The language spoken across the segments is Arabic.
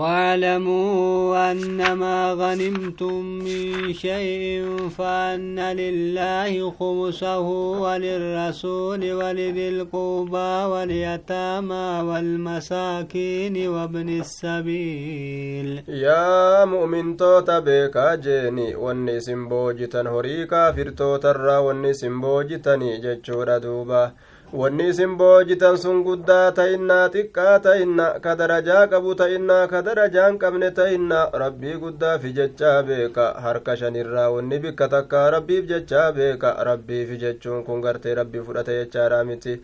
واعلموا أنما غنمتم من شيء فأن لله خمسه وللرسول ولذي القربى واليتامى والمساكين وابن السبيل. يا مؤمن توتا بيكا جيني واني سمبوجتا هريكا فرتوتا را واني سمبوجتني جتشورا دوبا. Wanni isin boojitan sun guddaa ta'innaa xiqqaa ta'inna ka darajaa qabu ta'innaa ka darajaan qabne ta'inna rabbii guddaa fi jechaa beeka harka shanirraa wanni bikka takkaa rabbiif jechaa beeka rabbiifi jechuun kun gartee rabbii fudhate jechaadha miti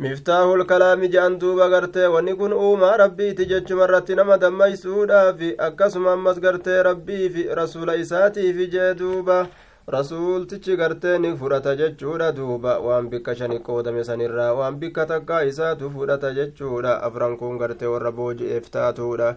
miftaahul kalaami je'an duuba gartee wanni kun uumaa rabbiiti jechuma irratti nama dammaysuudhaafi akkasuma ammas gartee rabbiifi rasuula isaatiifi jee duuba rasuultichi gartee ni fudhata jechuudha duuba waan bikka shani qoodame sanirraa waan bikka takkaa isaatu fudhata jechuudha afran kun gartee warra booji'eef taatuudha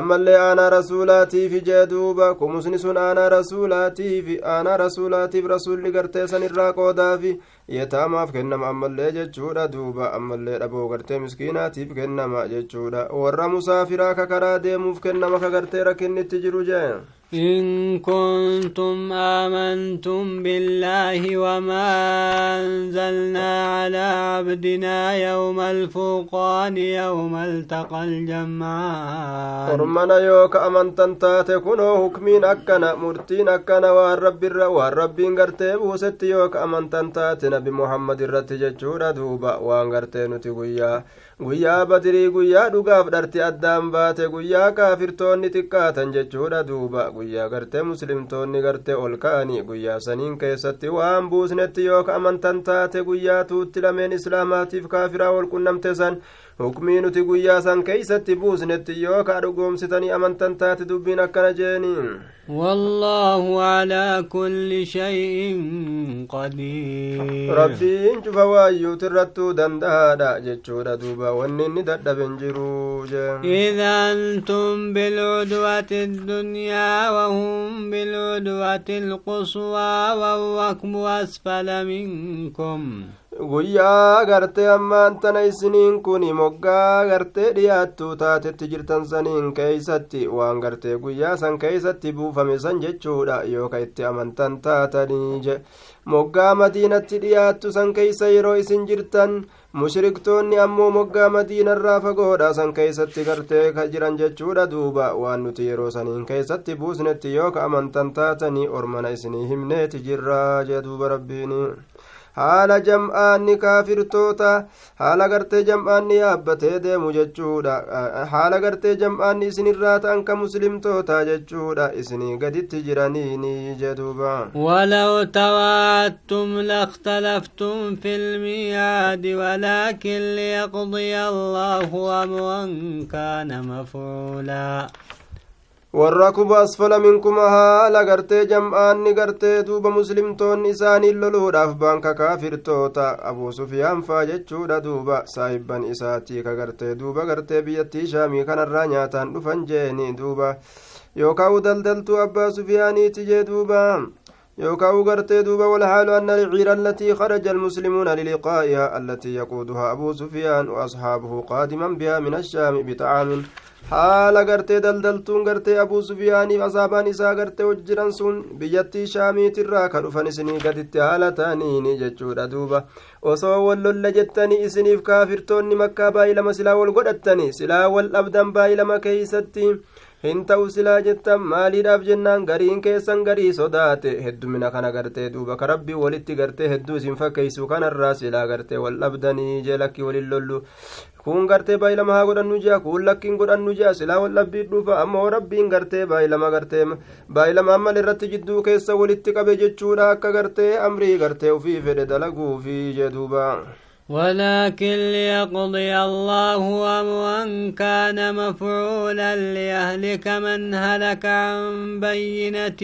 ammallee aanaa rasuulaatiif jee duuba kumusni sun aanaa rasuulaatiif aanaa rasuulaatiif rasuulli gartee sanirraa qoodaafi yetaamaaf kennama ammallee jechuudha duuba ammallee dhaboo gartee miskiinaatiif kennama jechuudha warra musaafiraa ka karaa deemuuf kennama ka gartee rakkinnitti jiru jee إن كنتم آمنتم بالله وما أنزلنا على عبدنا يوم الفوقان يوم التقى الجمعان ormana yooka amantan taate kunoo hukmiin akkana murtiin akkana waan rabbirra waan rabbiin gartee buusetti yooka amantan taate nabi muhammad irratti guyyaa badirii guyyaa dhugaaf dharti addaan baate guyyaa kaafirtoonni xiqqaatan jechuudha duuba. Guyyaa gartee muslimtoonni gartee ol ka'anii guyyaa saniin keessatti waan buusnetti yooka amantan taate guyyaa tuutti lameen islaamaatiif kaafiraa wal qunnamte san hukmii nuti guyyaa san keeysatti buusnetti yookaa dhugoomsitanii amantan taate dubbiin akkana jeeni والله على كل شيء قدير rabbiin cufa waayyuut irrattuu danda'aadha jechuudha duuba wanni inni dadhaben jiruu jee إذا أنتم بالعدوة الدنيا وهم بالعدوة القصوى والركب أسفل منكم guyyaa gartee ammaan tana isiniin kun moggaa gartee dhiyaattuu taatetti jirtan saniin keeysatti waan gartee guyyaa san keeysatti buufame san jechuudha yooka itti amantan taatanii je moggaa madiinatti dhiyaattu san keeysa yeroo isin jirtan mushriktoonni ammoo moggaa madiinarraa fagoodha san keeysatti gartee ka jiran jechuudha duuba waan nuti yeroo saniin keeysatti buusnetti yooka amantan taatanii ormana isinii himneeti jirraa jee duuba rabbiini haala jam'aanni kaafirtoota haala gartee jam'aanni yaabbatee deemu jechuudha haala gartee jam'aanni isinirraa ta'an ka muslimtoota jechuudha isinii gaditti jiraniini jedhuuba ولو تواعدتم لاختلفتم في الميعاد ولكن ليقضي الله أمرا كان مفعولا والركب أسفل منكم jam'aanni gartee duuba muslimtoonni isaanii loluudhaaf baanka kaafirtoota abuu sufiyaan faa jechuudha duuba saahibban isaatii ka gartee duuba gartee biyyattii shaamii kanarraa nyaataan dhufan jeeni duuba yookaan daldaltuu abbaa sufiyaaniiti jee duuba يوكاو غرتي دوبا والحال أن العير التي خرج المسلمون للقائها التي يقودها أبو سفيان وأصحابه قادما بها من الشام بطعام haala gartee daldaltuun gartee abuu sufiyaaniif asaabaan isaa gartee hojjiran sun biyyattii shaamiitirraa ka dhufan isinii gaditti haala ta'aniini jechuudha duuba osoo wal lolla jettanii isiniif kaafirtoonni makkaa baay'ilama silaa wal godhattanii silaa wal dhabdan baay'ilama keeysatti hin ta'u silaa jettan maaliidhaaf jennaan gariin keessan garii sodaate heddumina kana gartee duuba ka rabbii walitti gartee hedduu isin fakkeeysu kanarraa silaa gartee wal dhabdanii jee lakkii walin lollu kun gartee baay'ilama haa godhannu jea kun lakkiin godhannu jea silaa wal dhabbii dhufa ammoo rabbiin gartee baay'ilama gartee baay'ilama ammal irratti jidduu keessa walitti qabe jechuudha akka gartee amrii gartee ufii fedhe dalaguufi jee duuba ولكن ليقضي الله أمرا كان مفعولا ليهلك من هلك عن بينة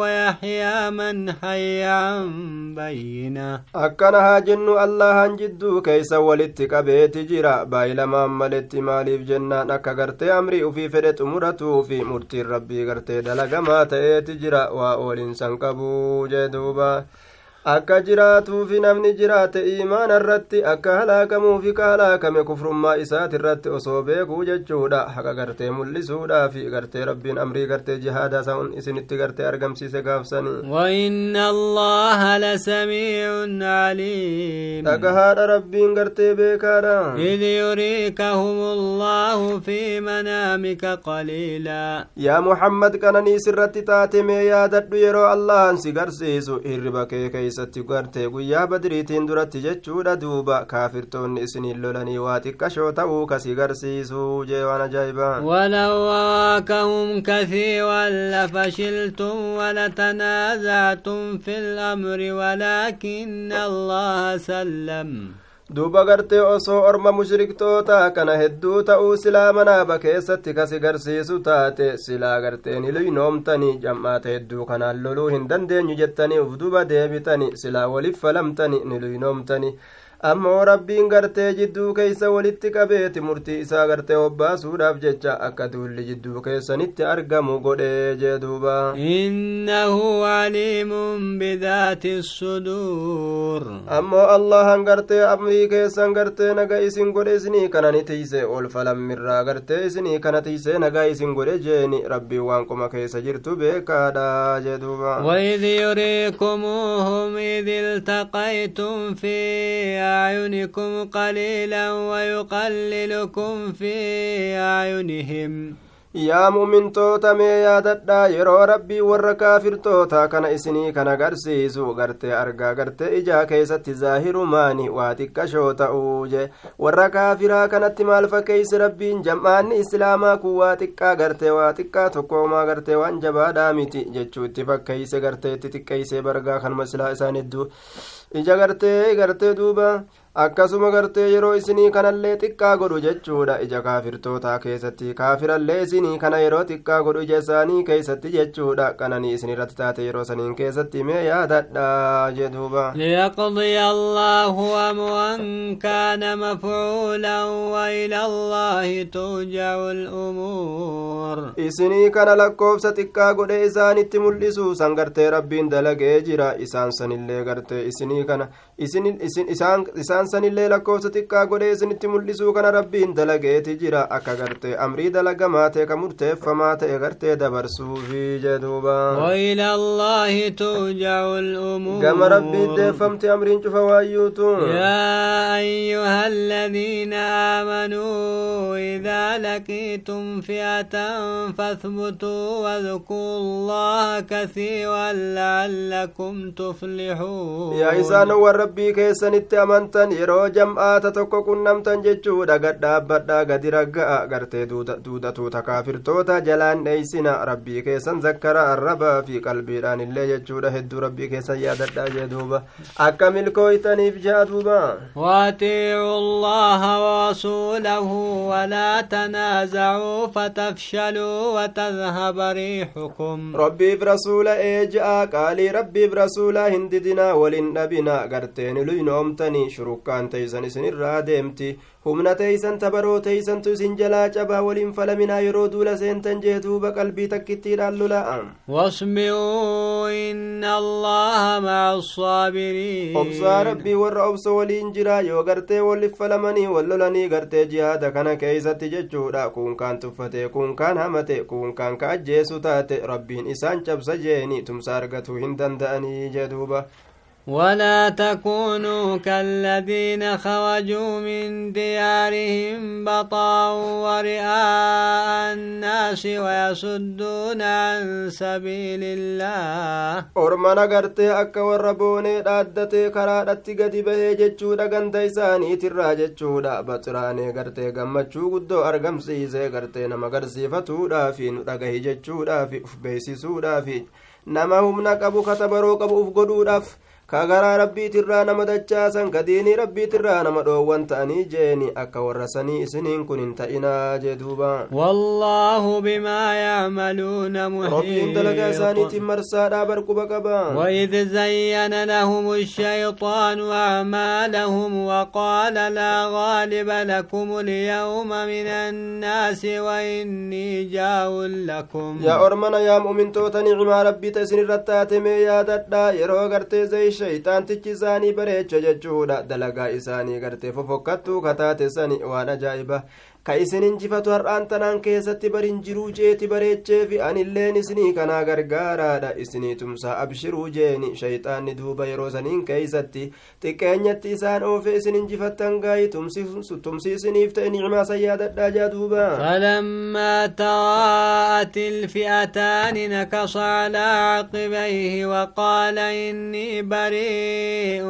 ويحيى من حي عن بينة. أكنها جن الله عن جد كيس ولت كبيت جرا. بايل ما ملت مالي جنة نكغرت أمري وفي فرت أمرته في مرت ربي غرت دلق ما تأتي جرا. وأول سنكبو جدوبا. Akka jiraatuufi namni jiraate iimaana irratti akka halaakamuufi ka halaakame kufrummaa isaati irratti osoo beekuu jechuudha haqa gartee mul'isuudhaafi gartee rabbiin amrii gartee jihaada san isinitti gartee argamsiise gaafsanii وإن الله لسميع عليم dhagahaadha rabbiin gartee beekaadha إذ يريكهم الله في منامك قليلا yaa muhammad qananii sirratti taate mee yaadadhu yeroo allahan si garsiisu hirriba kee keeysatti garte guyyaa badriitiin duratti jechuudha duuba kaafirtoonni isiniin lolanii waa xiqqashoo ta'uu kasi garsiisuu jee waan ajaa'ibaa ولو واكهم كثيرا لفشلتم ولتنازعتم في الأمر ولكن الله سلم duuba gartee osoo orma mushriktoota kana hedduu ta'uu silaa manaaba keessatti kasi garsiisu taate silaa garteen hilinoomtanii jam'aata hedduu kanaan loluu hin dandeenyu jettanii uf duba deebitani silaa waliif falamtani nilinoomtani ammoo rabbiin gartee jidduu keeysa walitti qabeeti murtii isaa gartee hobbaasuudhaaf jecha akka duulli jidduu keessanitti argamu godhee jee duuba إنه عليم بذات الصدور ammoo allahan gartee amrii keessan gartee naga isin godhe isinii kana ni tiise ol falammirraa gartee isinii kana tiise nagaa isin godhe jeeni rabbiin waan qoma keessa jirtu beekaadha jee duuba وإذ يريكموهم إذ التقيتم في أعينكم قليلا ويقللكم في أعينهم yaa mumintoota mee yaadadhaa yeroo rabbii warra kaafirtoota kana isinii kan agarsiisu gartee argaa gartee ijaa keessatti zaahirumaani waa xiqqashoo ta'uu je warra kaafiraa kanatti maal fakkeeyse rabbiin jam'aanni islaamaa kun waa xiqqaa gartee waa xiqqaa tokkoomaa gartee waan jabaadhaa miti jechuu itti fakkeeyse gartee itti xiqqeeyse bargaa kanuma silaa isaan hedduu ija gartee gartee duuba akkasuma gartee yeroo isinii kanallee xiqqaa godhu jechuudha ija kaafirtootaa keessatti kaafirallee isinii kana yeroo xiqqaa godhu ija isaanii keessatti jechuudha qananii isinirratti taate yeroo saniin keessatti mee yaadadha jedhuuba ليقضي الله أمرا كان مفعولا وإلى الله ترجع الأمور isinii kana lakkoofsa xiqqaa godhe isaanitti mul'isu san gartee rabbiin dalagee jira isaan sanillee gartee isinii kana isin isin isaan sanillee lakkoofsa xiqqaa godhee isinitti mul'isuu kana rabbiin dalageeti jira akka gartee amrii dalagamaa ta'e ka murteeffamaa ta'e gartee dabarsuufi jedhuuba وإلى الله ترجع الأمور gama rabbiin deeffamte amriin cufa waayyuutu يا أيها الذين آمنوا إذا لقيتم فئة فاثبتوا واذكروا الله كثيرا لعلكم تفلحون يا إسان وربي كيسا نتامنتا يرو جمعا تتوكو كنم تنجيچو دا قد دابت دا قد رقا قرتي دودة تكافر توتا جلان نيسنا ربي كيسا ذكر الربا في قلبي ران اللي جيچو دا هدو ربي كيسا يادت دا جدوبا أكمل الكويتاني بجادوبا واتيعوا الله ورسوله ورسوله ولا تنازعوا فتفشلوا وتذهب ريحكم. ربي برسول ايجا قالي ربي برسول هنددنا ولنبنا غرتين لينومتني. شركان تيزن الرادمتي humna teeysan tabaroo teeysantu isin jalaa cabaa waliin falaminaa yeroo duula seentan jee duuba qalbii takkittiidhaan lola'a واصبروا إن الله مع الصابرين obsaa rabbii warra obsa waliin jira yoo gartee waliif falamanii wal lolanii gartee jihaada kana keeysatti jechuudha kun kaan tuffatee kun kaan hamate kun kaan ka ajjeesu taate rabbiin isaan cabsa jeeni tumsa argatuu hin danda'anii jee duuba ولا تكونوا كالذين خرجوا من ديارهم بطرا ورئاء الناس ويصدون عن سبيل الله ormana gartee akka warra boonee dhaaddatee karaadhatti gadi bahee jechuudha ganda isaaniitirraa jechuudha baxiraanee gartee gammachuu guddoo argamsiisee gartee nama garsiifatuudhaafi nu dhagahi jechuudhaafi uf beeksisuudhaafi nama humna qabu katabaroo qabu uf godhuudhaaf kagaraa rabbiitirraa nama dachaasan kadiinii rabbiitirraa nama dhoowwan ta'anii jeeni akka warra sanii isiniin kun hin ta'inaa jee duuba والله بما يعملون rabbiin dalagaa isaaniitiin marsaadhaa barquba qaba وإذ زين لهم الشيطان أعمالهم وقال لا غالب لكم اليوم من الناس وإني جار لكم yaa ormana yaa mu'mintoota nicmaa rabbii ta isin irratti taate mee yaadadha yeroo gartee shayxaantichi isaanii bareecha jechuudha dalagaa isaanii gartee fofokkattuu kataate sani waan ajaa'iba ka isin injifatu har'aan tanaan keessatti barin jiruu jeeti bareecheefi anilleen isinii kanaa gargaaraadha isinii tumsaa abshiruu jeeni shayxaanni duuba yeroo saniin keeysatti xiqqeenyatti isaan oofe isin injifattan gaayi tumsi isiniif ta'e nicmaa san yaadadhaa jaa duuba فلما تراءت الفئتان نكص على عقبيه وقال إني بريء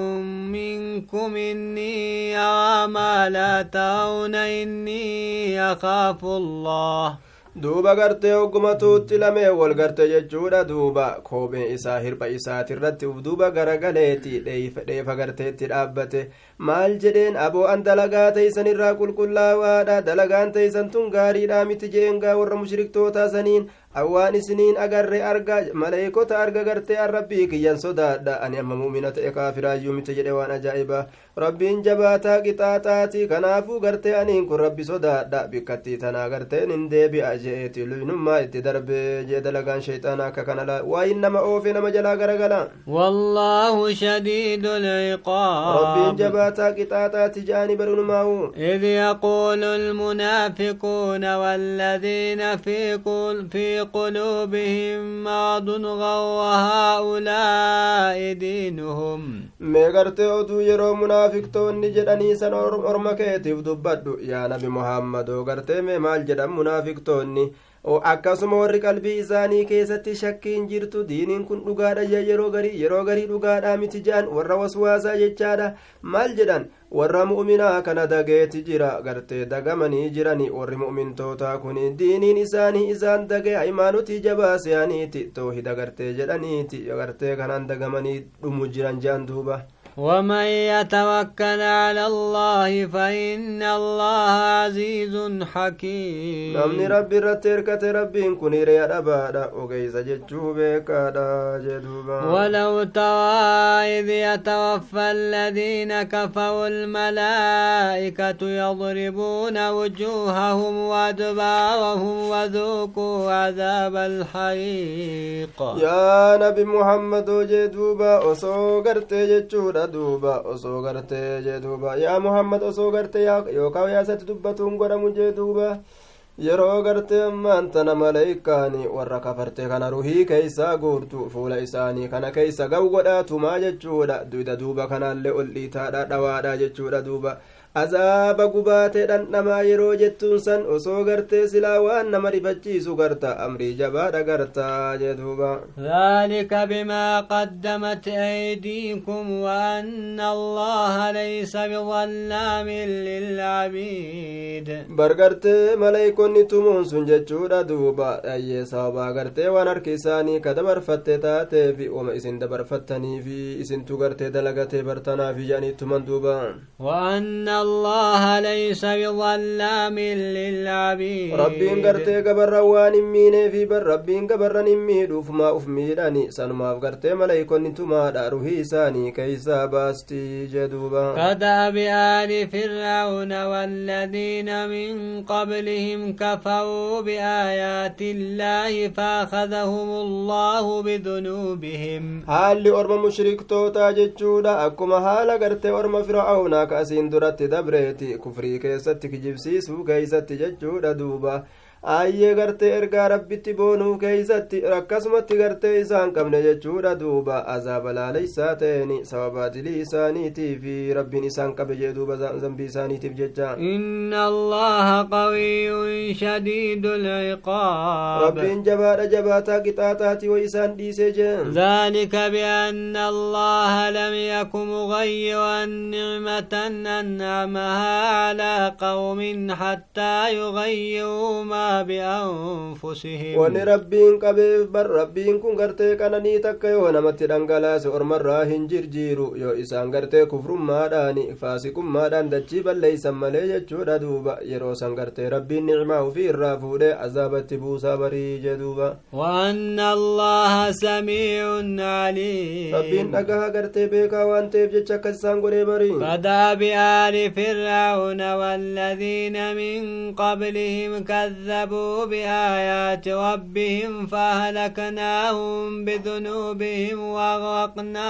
منكم إني أرى ما لا ترون إني يخاف الله duuba gartee hoggumatuutti lamee wal garte jechuudha duuba koomee isaa hirba isaatirratti uf duuba garagaleeti dheefa garteetti dhaabbate maal jedheen aboo an dalagaa teeysan irraa qulqullaawaadha dalagaan teeysan tun gaariidha miti jeengaa warra mushriktootaa saniin awwaan isiniin agarre arga maleeykota arga gartee an rabbii kiyyan sodaadha ani amma mu'mina ta'e kaafiraayyuu miti jedhe waan ajaa'iba rabbiin jabaataa qixaaxaati kanaafuu gartee aniin kun rabbi sodaadha bikkattii tanaa garteen hin deebi'a je'eeti luynummaa itti darbee jee dalagaan shayxaana akka kana waayin nama oofe nama jalaa garagala والله شديد العقاب rabbiin jabaataa qixaaxaati je'anii barunumaa'u إذ يقول المنافقون والذين في قل في قلوبهم مرض غر هؤلاء دينهم mee gartee oduu yeroo munaafiqtoonni jedhanii san orma keetiif dubbadhu yaa nabi muhammadoo gartee mee maal jedhan munaafiqtoonni akkasuma warri qalbii isaanii keessatti shakkiin jirtu diiniin kun dhugaadha yeroo garii yeroo garii dhugaadha miti jedhan warra waswaasaa jechaadha maal jedhan warra mu'minaa kana dageeti jira gartee dagamanii jirani warri mu'mintootaa kun diiniin isaanii isaan dagee haimaanutii jabaa se'aniiti toohida gartee jedhaniiti gartee kanaan dagamanii dhumu jiran jean duuba ومن يتوكل على الله فإن الله عزيز حكيم. نمن ربي رتيرك تربي كن ريا دبادا وكيس ولو توائذ يتوفى الذين كفوا الملائكة يضربون وجوههم وأدبارهم وذوقوا عذاب الحريق. يا نبي محمد جدوبا وصوغرت جدوبا jechuudha duuba osoo gartee jee duuba yaa muhammad osoo gartee yookaan yaasatti dubbatuun godhamu jee duuba yeroo gartee ammaan tana maleeykaani warra kafarte kana ruhii keeysaa guurtu fuula isaanii kana keeysa gaw godhaatumaa jechuudha duyda duuba kanaallee ol dhiitaadha dhawaadha jechuudha duuba azaaba gubaatee dhandhamaa yeroo jettuun san osoo gartee silaa waan nama rifachiisu garta amrii jabaadha gartaa duuba ذلك بما قدمت أيديكم وأن الله ليس بظلام للعبيد bargartee maleeykonni tumuun sun jechuudha duuba dhayyee sababaa gartee waan harki isaanii ka dabarfatte taateefi wama isin dabarfattaniifi isintu gartee dalagatee bartanaafi jedhanii tuman duuba وأن الله ليس بظلام للعبيد. ربي انقرت قبر روان مين في بر. ربي انقبر نمي دوف ما افمي داني سن ما افقرت ملايك انتما داروه ساني كيسا باستي جدوبا. قد بآل فرعون والذين من قبلهم كفوا بآيات الله فأخذهم الله بذنوبهم. هل لأرم مشرك توتا جدودا أكما هالا قرت أرم فرعون. كأسين درت دا dabreeti kufrii keessatti kijibsiisuu keeysatti jechuudha duuba aayyee gartee ergaa rabbitti boonuu keeysatti akkasumatti gartee isaan qabne jechuudha duuba azaaba laaleysaa ta'eni sababa dilii isaaniitii fi rabbiin isaan qabe jee duuba zambii isaaniitiif jecha إن الله قوي شديد العقاب rabbiin jabaadha jabaataa qixaaxaati wo isaan dhiisee jeen ذلك بأن الله لم يك مغيرا نعمة أنعمها على قوم حتى يغيروا ما بأنفسهم. ولربين قبيف بر ربين كن غرتي كناني تكيو نمت دنگلاس اور مرا هنجر جيرو يو إسان غرتي كفر ما داني فاسق ما دان دچي بل ليس ملي يچودا دوبا. يرو سان غرتي ربي نعما في الرافود عذابت بو صبري جدوبا وأن الله سميع علي ربي نغا غرتي بيكا وانت بجچا كسان غري بري بدا بي فرعون والذين من قبلهم كذب كذبوا بآيات ربهم فهلكناهم بذنوبهم وغرقنا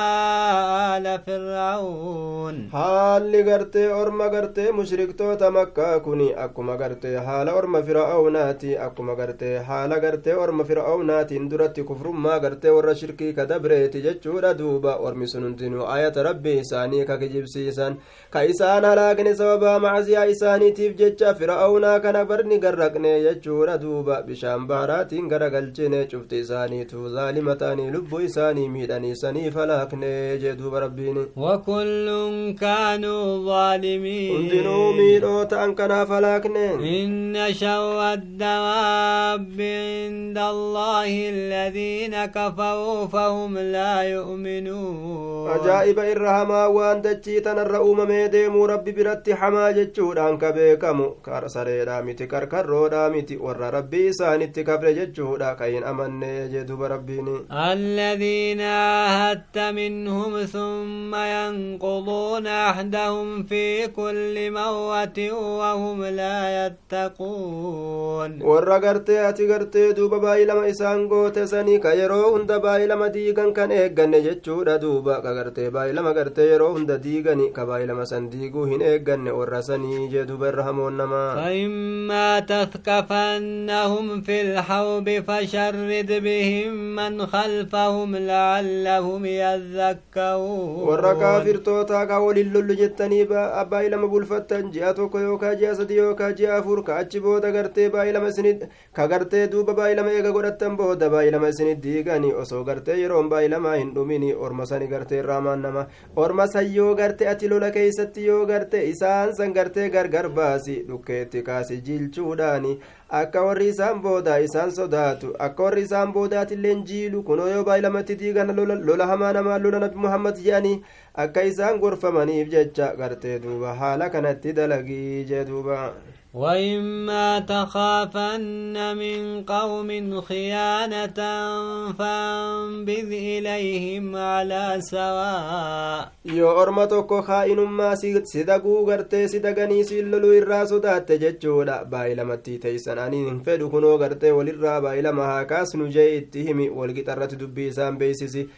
آل فرعون. حال لغرت أرمى غرت مشرك توتا مكة كوني أكو مغرت حال أرمى فرعوناتي أكو مغرت حال غرت أرمى فرعوناتي اندرت كفر ما غرت ورشركي كدبرت جتشورة دوبا أرمي سننتنو آيات ربي ساني كجيب سيسان كإسان هلاكني سببا معزيا إساني تيف جتشا فرعونا كان غرقني jechuudha duuba bishaan baharaatiin garagalchine cufti isaaniitu zaalima ta'anii lubbuu isaanii miidhaniisaniif halaakne jee duuba rabbiin وكل كانوا ظالمين hundinuu miidhoo ta'an kanaaf halaakne إن شر الدواب عند الله الذين كفروا فهم لا يؤمنون ajaa'iba irra hamaa waan dachii tanarra uumamee deemuu rabbi biratti hamaa jechuudhaan ka beekamu kar sareedha miti karkarroodha miti warra rabbii isaanitti kafre jechuudha ka hin amanne jee duba rabbiin الذين عاهدت منهم ثم ينقضون عهدهم في كل مرة وهم لا يتقون warra gartee ati gartee duuba baay'ilama isaan goote sanii ka yeroo hunda baay'ilama diigan kan eegganne jechuudha duuba ka gartee baay'ilama gartee yeroo hunda diigani ka baay'ilama san diiguu hin eegganne warra sanii jee duuba irra hamoon namaa فإما تثقفنهم في الحرب فشرد بهم من خلفهم لعلهم يذكرون kaafirtootaa ka waliin lollu jettanii ba- baay'ilama bulfattan ji'a tokko yookaa ji'a sadi yookaa ji'a afur ka achi booda gartee baay'ilama isinit ka gartee duuba baay'ilama eega godhattan booda baay'ilama isinit diigani osoo gartee yeroon baay'ilamaa hin dhumini orma sani gartee irraamaan nama orma san yoo garte ati lola keeysatti yoo garte isaan san gartee gargar baasi dhukkeetti kaasi jilchuudhaani akka warri isaan booda isaan sodaatu akka warri isaan boodaatilleen jiilu kunoo yoo baay'ilamatti diigan lola hamaa namaa lola nabi muhammad jedhanii akka isaan gorfamaniif jecha gartee duuba haala kanatti dalagii jee وإما تخافن من قوم خيانة فانبذ إليهم على سواء si daguu gartee si daganii si loluu irraa sodaatte jechuudha baay'ilamatti teeysan aniin hin fedhu kunoo gartee walirraa baay'ilama haa kaasnu jee itti himi walqixarratti dubbii isaan beeysisi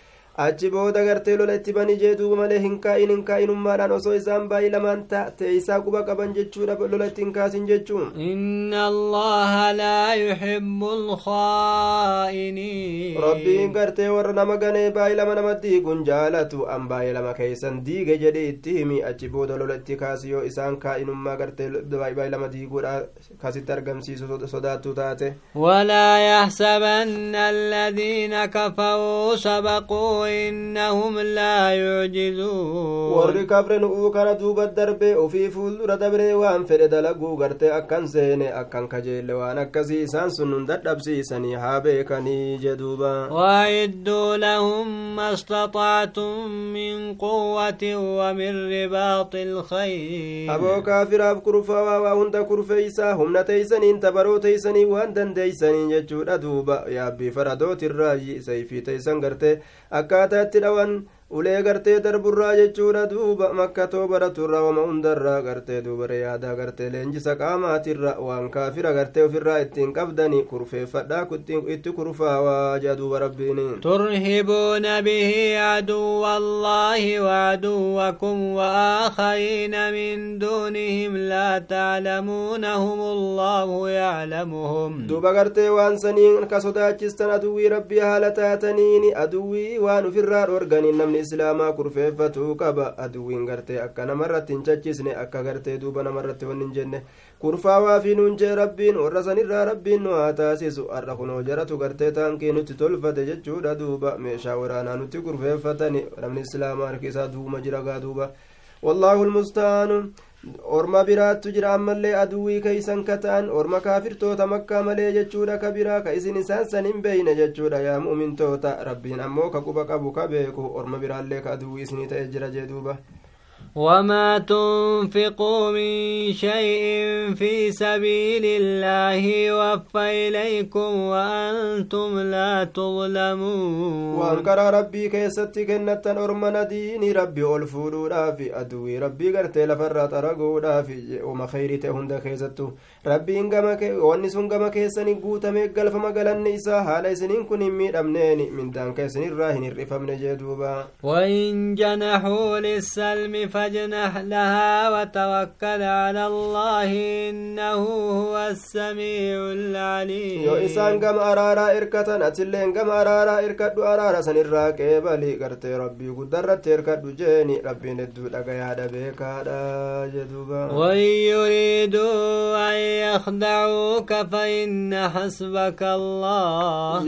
achi booda gartee lola itti bani jee duuba malee hin kaa'in hin kaa'inummaadhaan osoo isaan baay'ilamaan teeysaa quba qaban jechuudha lola itti hin kaasin jechuun إن الله لا يحب الخائنين rabbiin gartee warra nama ganee baay'ilama nama diigun jaalatu an baay'ilama keeysan diige jedhe itti himi achi booda lola itti kaasi yoo isaan kaa'inummaa gartee baay'ilama diiguudha kasitti argamsiisu sodaattu taate ولا يحسبن الذين كفروا سبقوا وإنهم لا يعجزون. ورد كبر نؤوك ردوب الدرب وفي فول ردبر وان فرد لقو غرت أكن زين أكن كجيل وان أكسي سان سنن دردب سي سني حابيك نيجدوبا وعدوا لهم ما استطعتم من قوة ومن رباط الخير أبو كافر أبكر فوا وهند كرفيسا هم نتيسن انتبرو تيسن وان دن ديسن يجور يا بفردوت الرأي سيفي تيسن غرت أكن akkaataa itti dhawan ulee gartee darburraa jechuudha duuba makkatoo baraturra wama hundarraa gartee duuba yaadaa gartee leenjisa qaamaatirra waan kaafira gartee ofirraa ittiin qabdani kurfeeffadhaa itti kurfaawaa jaa duuba rabbiin ترهبون به عدو الله وعدوكم وآخرين من دونهم لا تعلمونهم الله يعلمهم duuba gartee waan saniin ka sodaachistan aduwwii rabbii haala taataniini aduwwii waan ufirraa dhorganiin namni islaamaa kurfeeffatuu qaba aduwwiin gartee akka namarratti hin chachisne akka gartee duuba namarratti wanni hin jenne kurfaawaa fi nuun jee rabbiin warra sanirraa rabbiin nu haa taasisu har'a kunoo jaratu gartee taankii nutti tolfate jechuudha duuba meeshaa waraanaa nutti kurfeeffatani namni islaamaa harki isaa duuma jira gaa duuba wallaahu lmustaanu orma biraattu jira ammallee aduwwii keeysan ka ta'an orma kaafirtoota makkaa malee jechuudha ka biraa ka isin isaan san hin beeyne jechuudha yaa mu'mintoota rabbiin ammoo ka quba qabu ka beeku orma biraallee ka aduwwii isinii ta'e jira jee duuba وما تنفقوا من شيء في سبيل الله يوفى إليكم وأنتم لا تظلمون وأنكر ربي كيستي كنة أرمنا ديني ربي ألفولو في أدوي. ربي قرتي لفرات أرقو في وما خيري هند كيستو gama wanni sun gama keessani guutame galfama galanni isaa haala isiniin kun hin miidhamneeni mindaanka isinirraa hin hir'ifamne jee duuba وإن جنحوا للسلم فاجنح لها وتوكل على الله إنه هو السميع العليم yoo isaan gama araaraa irkatan atilleen gama araaraa irkadhu araara sanirraa qeebali gartee rabbii guddarratti irkadhu jeeni rabbiin hedduu dhagayaadha beekaadha jeduuba وإن يريدوا أن يخدعوك فإن حسبك الله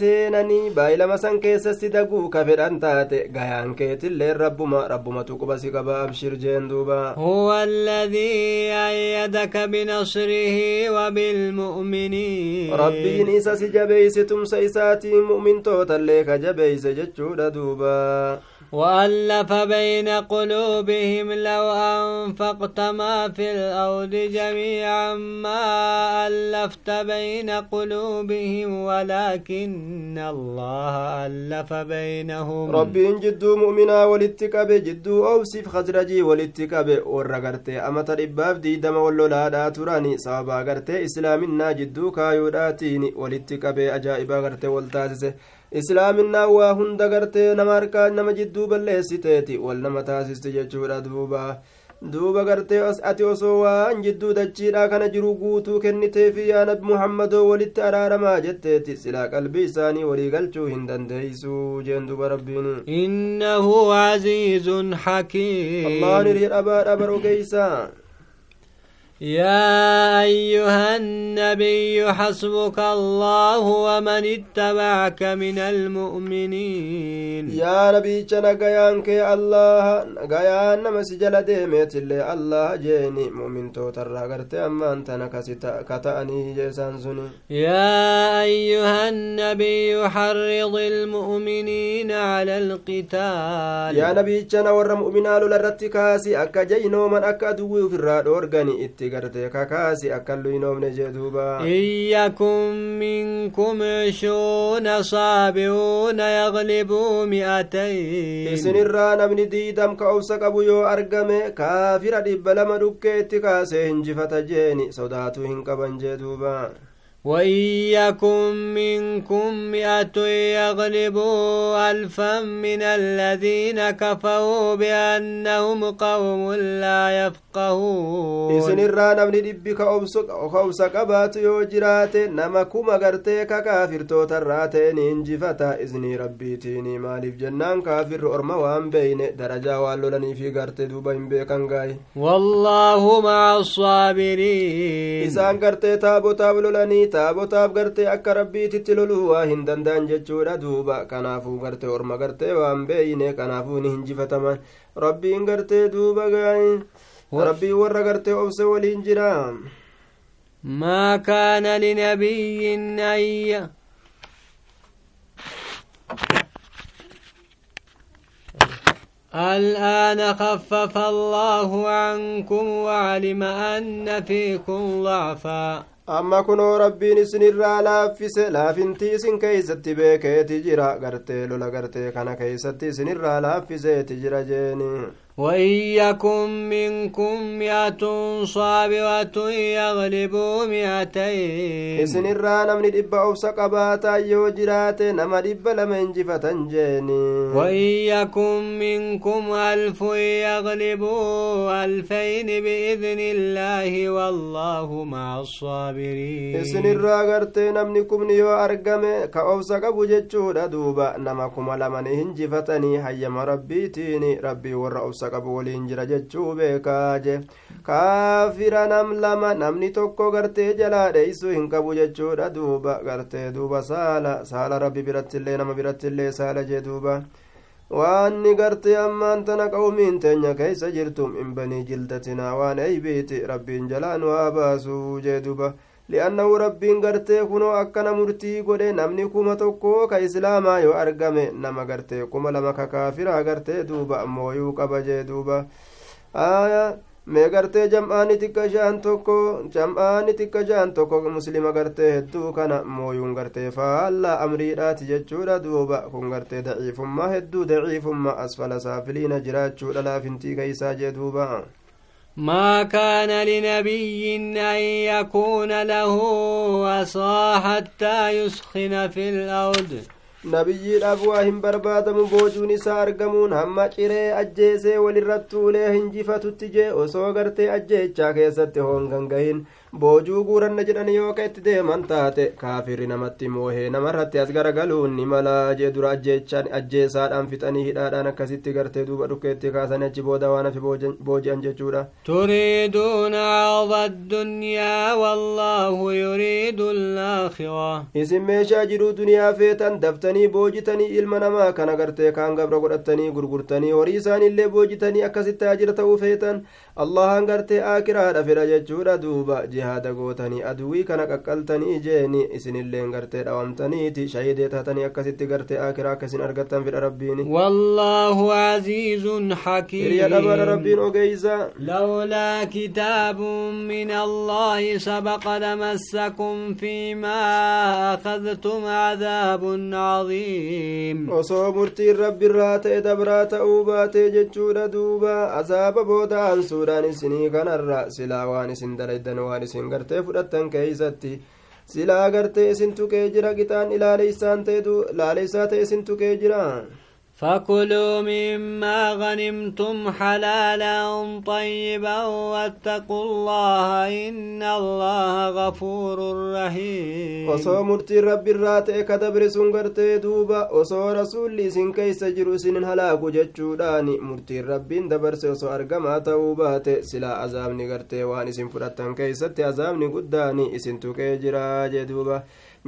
seenanii baay'ee lama san keessa si daguu ka fedhan taate gayaan keetillee rabbuma rabbumatu quba si qaba abshir jeen duuba هو الذي أيدك بنصره وبالمؤمنين rabbiin isa si jabeeyse tumsa isaatiin mu'mintootallee ka jabeeyse jechuudha duuba وألف بين قلوبهم لو أنفقت ما في الأرض جميعا ما ألفت بين قلوبهم ولكن الله ألف بينهم. ربي إن جد مؤمنا ولتكب جد أوصف خزرجي ولتكب ورغرت أما تربب دي دم واللولا دا تراني سابا غرت إسلامنا جدو كايوداتين ولتكب أجائب غرت والتاسسة islaaminaa waa hunda gartee nama harkaa nama jidduu balleessiteeti wal nama taasisti jechuudha duuba duuba gartee ati osoo waan jidduu dachiidha kana jiru guutuu kenniteefi yaa nabi muhammadoo walitti araaramaa jetteeti silaa qalbii isaanii walii galchuu hin dandeeysuu jeen duuba rabbiin إنه عزيز حكيم allahan hirii dhabaadha barogeysa يا أيها النبي حسبك الله ومن اتبعك من المؤمنين. يا ربي جنقيانك الله نقيان مسجل ديمت اللي الله جيني مؤمن توتر رغرت أما أنت نكسي كتأني جيسان يا أيها النبي حرض المؤمنين على القتال. يا نبي جنور مؤمنال لرتكاسي أكا جينو من أكا دوي في الراد أورغني kakaasi akka luynoomne jee duuba إن يكن منكم عشرون صابرون يغلبوا مئتين isinirraa namni diidam ka obsa qabu yoo argame kaafira dhibba lama dhukkeetti kaasee hinjifata jeeni sodaatuu hin qaban jee duuba وإن منكم مئة يغلبوا ألفا من الذين كفروا بأنهم قوم لا يفقهون. إذن الرانا من ربك أوبس قبات يوجرات نمكم أغرتي ككافر توترات ننجفتا إذن ربي تيني مالف جنان كافر أرما وان بين. درجة واللولني في غرت دوبين بيكن والله مع الصابرين. إذن غرتي تابو تابلولني taabotaaf gartee akka rabbiititti loluu waa hin danda'an jechuudha duuba kanaafuu gartee orma gartee waan beeyne kanaafuu ni hinjifataman rabbiin gartee duuba rabbiin warra gartee obse waliin jira ما كان لنبي أن الآن خفف الله عنكم وعلم أن فيكم ضعفا amma kunoo rabbiin isinirraa laaffise laafintii isin keeysatti beekeeti jira gartee lola gartee kana keeysatti isinirraa laaffiseeti jira jeeni وإن يكن منكم مئة صابرة يغلبوا مئتين. إسن الرانا من الإبع سقباتا يوجرات نما الإبع لما انجفة جيني وإن يكن منكم ألف يغلبوا ألفين بإذن الله والله مع الصابرين. إسن الرانا نمنكم نيو أرقم كأو سقبو جتشو لدوبا. نما كم لما انجفتني هيا ربي تيني. ربي ورأو qabu waliin jira jechuu beekaa je kaafira nam lama namni tokko gartee jalaa dheeysuu hin qabu jechuudha. Duuba gartee duuba saala saala rabbi birattillee nama birattillee saala jee duuba. Waanni gartee ammaan tana qawmiin teenya keeysa jirtum in banii jildatinaa waan eybiiti rabbiin jalaa nu haa baasuu jee duuba li'annahu rabbiin gartee kunoo akkana murtii godhe namni kuma tokko ka islaamaa yoo argame nama gartee kuma lama ka kaafiraa gartee duuba mooyuu qaba jee duuba aya mee gartee jam'aani xiqqa shaan tokko jam'aani xiqqa shaan tokko muslima gartee hedduu kana mooyuun gartee faallaa amriidhaati jechuudha duuba kun gartee daciifummaa hedduu daciifummaa asfala saafiliina jiraachuudha laafintii keeysaa jee duuba ما كان لنبي أن يكون له أسرى حتى يسخن في الأرض nabiyyiidhaaf waa hin barbaadamu boojuun isaa argamuun hamma ciree ajjeesee walirratti ulee hinjifatutti jee osoo gartee ajjeechaa keessatti hoongan gahin boojuu guuranna jedhan yoo ka itti deeman taate kaafirri namatti moohee namarratti as garagaluun ni malaa jee dura ajjeesaadhaan fixanii hidhaadhaan akkasitti gartee duuba dhukkeetti kaasanii achi booda waan hafi booji'an jechuudha turiiduuna carda addunyaa wallaahu yuriidu isin meeshaa jiruu duniyaa feetan daftanii boojitanii ilma namaa kana gartee kaan gabra godhatanii gurgurtanii horii isaaniillee boojitanii akkasitti ajira ta'uu feetan allahan gartee aakiraadha fedha jechuudha duuba jihaada gootanii aduwii kana qaqqaltanii jeeni isinilleen gartee dhawamtaniiti shahidee taatanii akkasitti gartee aakiraa akkasin argattan fedha rabbiini wallaahu aziizun hakiim hiriya dhabaadha rabbiin ogeeysa lawlaa kitaabun min allaahi sabaqa lamassakum fiimaa akadtum cadaabun caziim osoo murtiin rabbiirraa ta'e dabraa ta'uu baatee jechuudha duuba azaaba booda aansuudha jechuudhaan isinii kanarra silaa waan isin dalaydan waan isin gartee fudhattan keeysatti silaa gartee isin tuqee jira qixaan ilaaleysaan ta'e isin tuqee jira فكلوا مما غنمتم حلالا طيبا واتقوا الله إن الله غفور رحيم osoo murtiin rabbi irraa ta'e ka dabre sun gartee duuba osoo rasuulli isin keeysa jiru isinin halaaku jechuudhaan murtiin rabbiin dabarse osoo argamaa ta'uu baate silaa azaabni gartee waan isin fudhattan keeysatti azaabni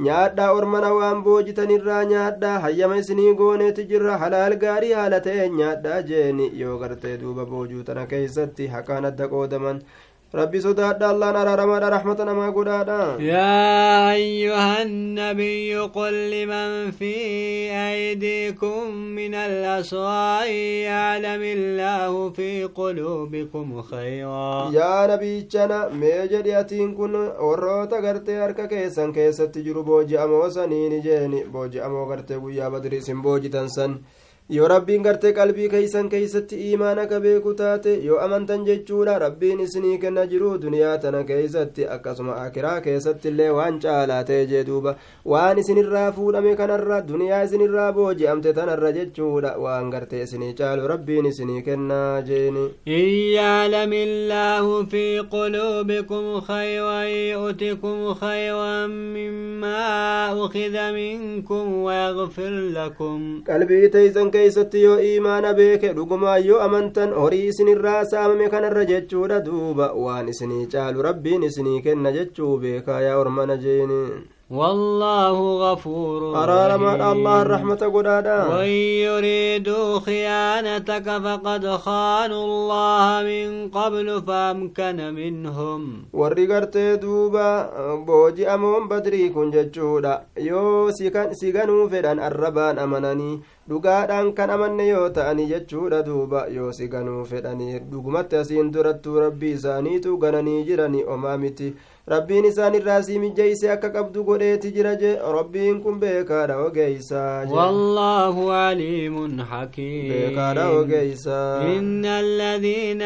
nyaadhaa ormana waan boojitanirraa nyaadhaa hayyama isinii gooneeti jirra halaal gaarii haala ta'e nyaadhaa jeeni yoo gartee duuba boojuu tana keeysatti haqaan adda qoodaman rabbi sodaadha allaan araaramaadha rahmata namaa godhaadha yaa ayyuha annabiyyu qul liman fi aydiikum min alaswaa'i yaclam illaahu fi quluubikum khayraa yaa nabiichana mee jedhi atiin kun warroota gartee harka keessan keessatti jiru booji'amoo saniini jeeni booji'amoo gartee guyyaa badri isin boojitan san yoo rabbiin gartee qalbii keeysan keeysatti iimaana ka beeku taate yoo amantan jechuudha rabbiin isinii kenna jiru duniyaa tana keeysatti akkasuma akiraa keessatti illee waan caalaa ta'e jee duuba waan isinirraa fuudhame kanarra duniyaa isinirraa booji'amte tanarra jechuudha waan gartee isinii caalu rabbiin isinii kennaa jeeni in yaclam illaahu fi quluubikum khayran yu'tikum khayran mimmaa ukida minkum wayagfir lakum qalbii teeysan keeysatti yoo iimaana beeke dhugumaan yoo amantan horii isinirraa saamame kanarra jechuudha duuba waan isinii caalu rabbiin isinii kenna jechuu beekaa yaa ormana jeeni والله غفور أرارما الله الرحمة قدادا وإن يريدوا خيانتك فقد خانوا الله من قبل فأمكن منهم warri gartee duuba booji'amoon badrii kun jechuudha yoo siganuu fedhan arrabaan amananii dhugaadhaan kan amanne yoo ta'ani jechuudha duuba yoo siganuu fedhanii dhugumatti asiin durattuu rabbii isaaniitu gananii jirani omaa miti rabbiin isaan irraa sii mijjeeyse akka qabdu godheeti jira je rabbiin kun beekaadha ogeeysaa wallaahu aliimun hakiim beekaadha ogeeysaa إن الذين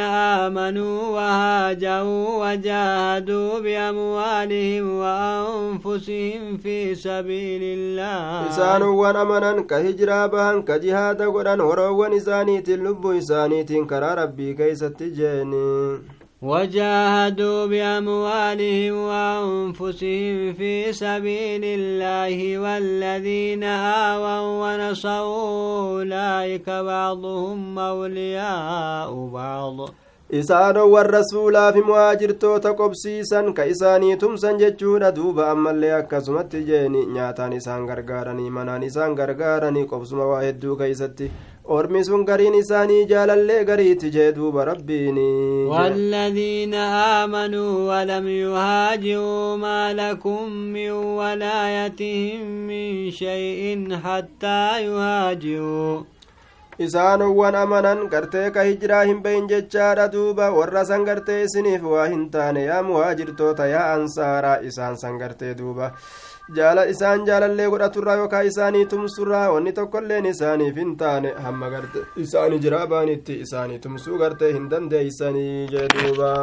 آمنوا وهاجروا وجاهدوا بأموالهم وأنفسهم في سبيل الله isaanowwan amanan ka hijiraa bahan ka jihaada godhan horoowwan isaaniitiin lubbuu isaaniitiin karaa rabbii keeysatti jeeni وجاهدوا بأموالهم وأنفسهم في سبيل الله والذين آووا ونصروا أولئك بعضهم أولياء بعض isaanowwan rasuulaa fi muhaajirtoota qobsiisan ka isaanii tumsan jechuudha duuba ammallee akkasumatti jeeni nyaataan isaan gargaaranii manaan isaan gargaaranii qobsuma waa hedduu keeysatti ormi sun gariin isaanii jaalallee gariitti jee duuba rabbiini والذين آمنوا ولم يهاجروا ما لكم من ولايتهم من شيء حتى يهاجروا isaanowwan amanan gartee ka hijiraa hin beyin jechaadha duuba warra san gartee isiniif waa hin taane yaa muhaajirtoota yaa ansaaraa isaan san gartee duuba jaala isaan jaalallee godhaturraa yookaa isaanii tumsurraa wanni tokkolleen isaaniif hin taane hamma garte isaan hijiraa baanitti isaanii tumsuu gartee hin dandeeysanii jee duuba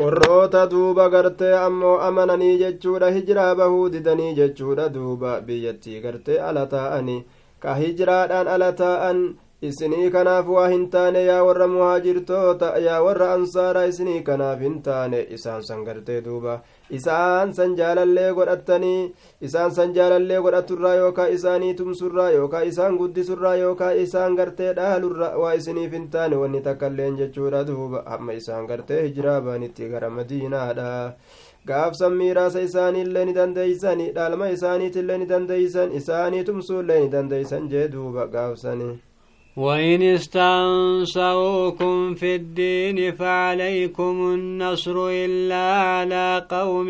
warroota duuba gartee ammoo amananii jechuudha hijiraa bahuu didanii jechuudha duuba biyyattii gartee ala taa'anii kanaaf waa hin taane yaa warra muhaajirtoota yaa warra ansaaraa isinii kanaaf hin taane isaan san gartee duuba isaan san jaalallee godhattanii isaan san jaalallee godhaturraa yookaa isaanii tumsurraa yookaa isaan guddisurraa yookaa isaan gartee dhaalurra waa isiniif hin taane wanni takkailleen jechuudha. Duuba amma isaan gartee hijiraa baanitti gara madiinaadha. Gaafsan miiraasa isaaniillee ni dandeeysani dhaalma isaaniitillee ni dandeeysan isaanii tumsuullee ni dandeeysan jee duuba gaafsani وإن استنصروكم في الدين فعليكم النصر إلا على قوم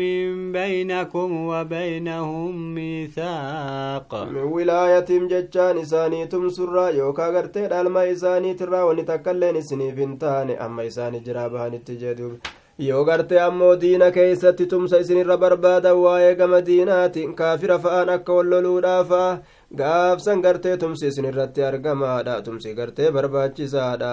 بينكم وبينهم ميثاق. من ولاية ججان إساني تمسرا يوكا غرتي دالما إساني ترا ونتكلين إسني فنتان أما إساني جرابان التجدوب yoo gartee ammoo diina keeysatti tumsa isinirra barbaadan waa'ee gama diinaati kaafira fa'aan akka walloluudhaafa gaafsan gartee tumsi isinirratti argamaadha tumsi gartee barbaachisaadha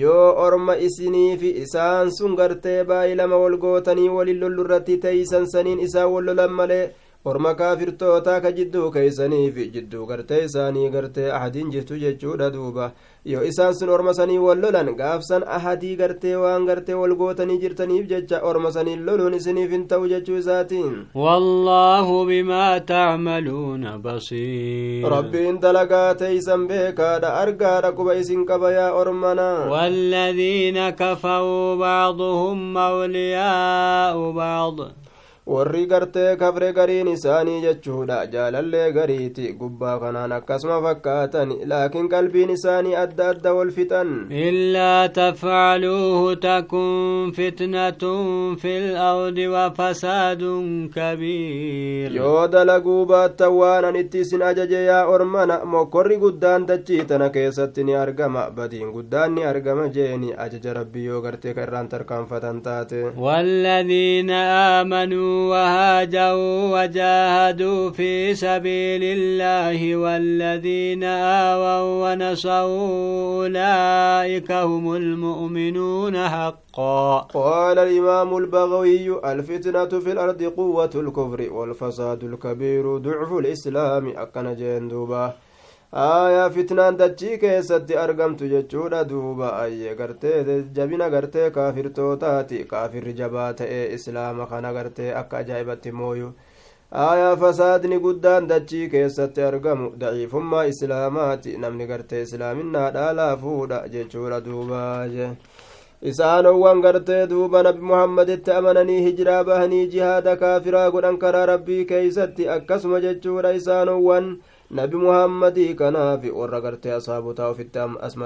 yoo orma isiniifi isaan sun gartee baay'ee lama wal gootanii walin lollurratti teeysan saniin isaan wallolan malee orma kaafirtootaa ka jidduu keeysaniif jidduu gartee isaanii gartee ahadiin jirtu jechuudha duuba yoo isaan sun orma sanii wal lolan gaafsan ahadii gartee waan gartee wal gootanii jirtaniif jecha orma sanii loluun isiniif hin ta'u jechuu isaatiin والله بما تعملون بصير rabbiin dalagaa teeysan beekaadha argaadha quba isin qaba yaa ormanaa والذين كفروا بعضهم أولياء بعض warri gartee kafre gariin isaanii jechuudha jaalallee gariiti gubbaa kanaan akkasuma fakkaatan laakiin qalbiin isaanii adda adda wal fixan إلا تفعلوه تكن فتنة في الأرض وفساد كبير yoo dalaguu baattan waan an itti isin ajaje yaa ormana mokkorri guddaan dachii tana keessatti ni argama badiin guddaan ni argama jeeni ajaja rabbii yoo gartee ka irraan tarkaanfatan taate والذين آمنوا وهاجروا وجاهدوا في سبيل الله والذين آووا ونصروا أولئك هم المؤمنون حقا. قال الإمام البغوي الفتنة في الأرض قوة الكفر والفساد الكبير ضعف الإسلام أكن جندوبا aayaa fitnaan dachii keessatti argamtu jechuudha duuba ayye gartee jabina gartee kaafirtootaati kaafirri jabaa ta'e islaama kana gartee akka ajaa'ibatti mooyu aayaa fasaadni guddaan dachii keessatti argamu daciifummaa islaamaati namni gartee islaaminaadhaa laafuudha jechuudha duuba isaanowwan gartee duuba nabi muhammaditti amananii hijiraa bahanii jihaada kaafiraa godhan karaa rabbii keeysatti akkasuma jechuudha isaanowwan nabi muhammadii kanaaf warra gartee asaabotaa ofitti as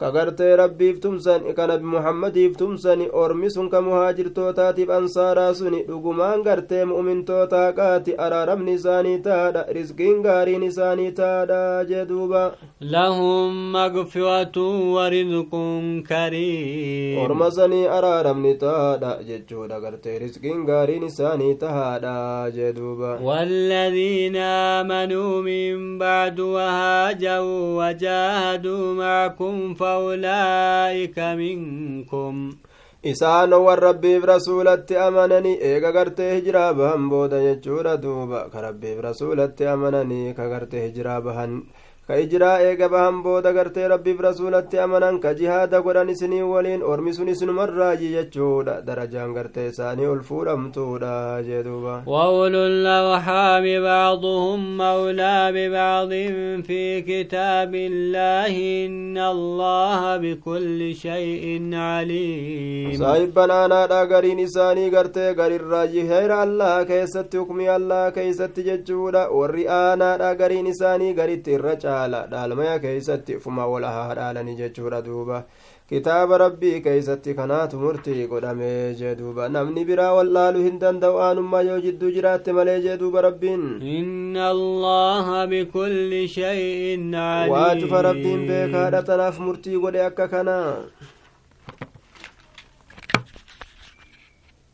maxxanse ka gartee rabbiif tumsan ka nabi muhammadiif tumsani ormi sun ka muhaajirtootaatiif ansaaraa suni dhugumaan gartee mu'mintoota haqaati araaramni isaanii taadha risqiin gaariin isaanii taadha jee duuba لهم مغفرة ورزق كريم orma sanii araaramni taadha jechuudha gartee risqiin gaariin isaanii tahaadha jee duuba والذين آمنوا من بعد وهاجروا وجاهدوا معكم فأولئك منكم rasuulatti amananii eega gartee hijiraa bahan booda jechuudha duuba ka rabbiif rasuulatti amananii ka gartee hijiraa bahan ka ijiraa eega bahan booda gartee rabbiif rasuulatti amanan ka jihaada godhan isinii waliin ormi sun isinumarraayi jechuudha darajaan gartee isaanii ol fuudhamtuudha jee duuba وأولو الأرحام بعضهم مولى ببعض في كتاب الله إن الله بكل شيء عليم saahibban aanaadha gariin isaanii gartee garirraayi heera allah keessatti hukmii allah keeysatti jechuudha warri aanaadha gariin isaanii garitti irra caala dhaalmaya keeysatti ufuma wal haa dhaalanii jechuudha duuba kitaaba rabbii keeysatti kanaatu murtii godhamee jee duuba namni biraa wal dhaaluu hin danda'u aanummaa yoo jidduu jiraatte malee jee duuba rabbiin إن الله بكل شيء waa cufa rabbiin beekaadha tanaaf murtii godhe akka kanaa